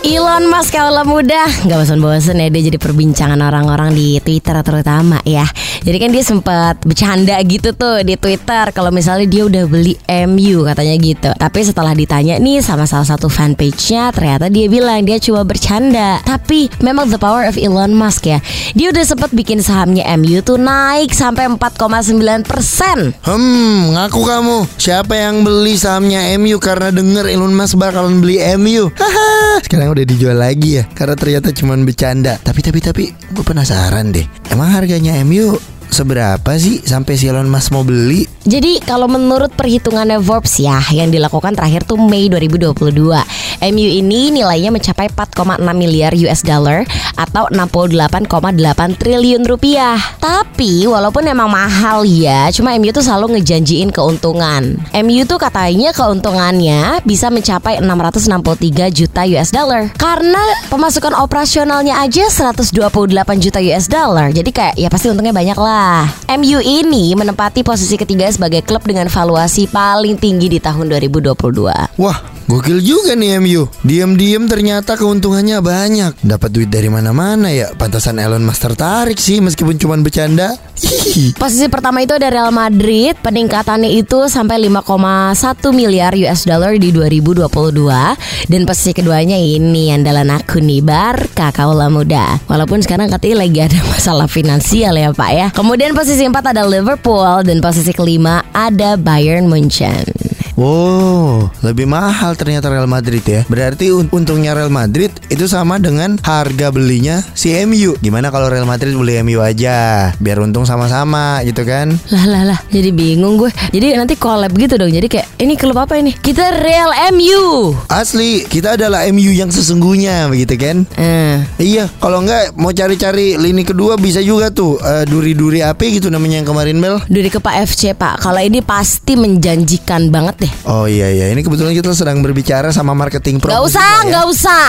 Elon Musk kalau muda nggak bosan-bosan ya dia jadi perbincangan orang-orang di Twitter terutama ya. Jadi kan dia sempat bercanda gitu tuh di Twitter kalau misalnya dia udah beli MU katanya gitu. Tapi setelah ditanya nih sama salah satu fanpage-nya ternyata dia bilang dia cuma bercanda. Tapi memang the power of Elon Musk ya. Dia udah sempat bikin sahamnya MU tuh naik sampai 4,9 persen. Hmm, ngaku kamu. Siapa yang beli sahamnya MU karena denger Elon Musk bakalan beli MU? Haha, sekarang udah dijual lagi ya karena ternyata cuma bercanda. Tapi tapi tapi gue penasaran deh. Emang harganya MU seberapa sih sampai si Elon Musk mau beli? Jadi kalau menurut perhitungannya Forbes ya yang dilakukan terakhir tuh Mei 2022 MU ini nilainya mencapai 4,6 miliar US dollar atau 68,8 triliun rupiah. Tapi walaupun emang mahal ya Cuma MU tuh selalu ngejanjiin keuntungan. MU tuh katanya keuntungannya bisa mencapai 663 juta US dollar. Karena pemasukan operasionalnya aja 128 juta US dollar. Jadi kayak ya pasti untungnya banyak lah. MU ini menempati posisi ketiga sebagai klub dengan valuasi paling tinggi di tahun 2022 Wah, gokil juga nih MU. Diam-diam ternyata keuntungannya banyak. Dapat duit dari mana-mana ya. Pantasan Elon Musk tertarik sih meskipun cuma bercanda. Posisi pertama itu ada Real Madrid, peningkatannya itu sampai 5,1 miliar US dollar di 2022 dan posisi keduanya ini andalan aku nih Barca kaula muda. Walaupun sekarang katanya lagi ada masalah finansial ya Pak ya. Kemudian posisi empat ada Liverpool dan posisi kelima ada Bayern Munchen. Wow, lebih mahal ternyata Real Madrid ya. Berarti un- untungnya Real Madrid itu sama dengan harga belinya si MU. Gimana kalau Real Madrid beli MU aja? Biar untung sama-sama gitu kan? Lah lah lah, jadi bingung gue. Jadi nanti collab gitu dong. Jadi kayak ini klub apa ini? Kita Real MU. Asli, kita adalah MU yang sesungguhnya begitu kan? Eh, Iya, kalau enggak mau cari-cari lini kedua bisa juga tuh eh, duri-duri api gitu namanya yang kemarin Mel. Duri ke Pak FC Pak. Kalau ini pasti menjanjikan banget deh. Oh iya iya, ini kebetulan kita sedang berbicara sama marketing pro. Gak usah, gak ya. usah.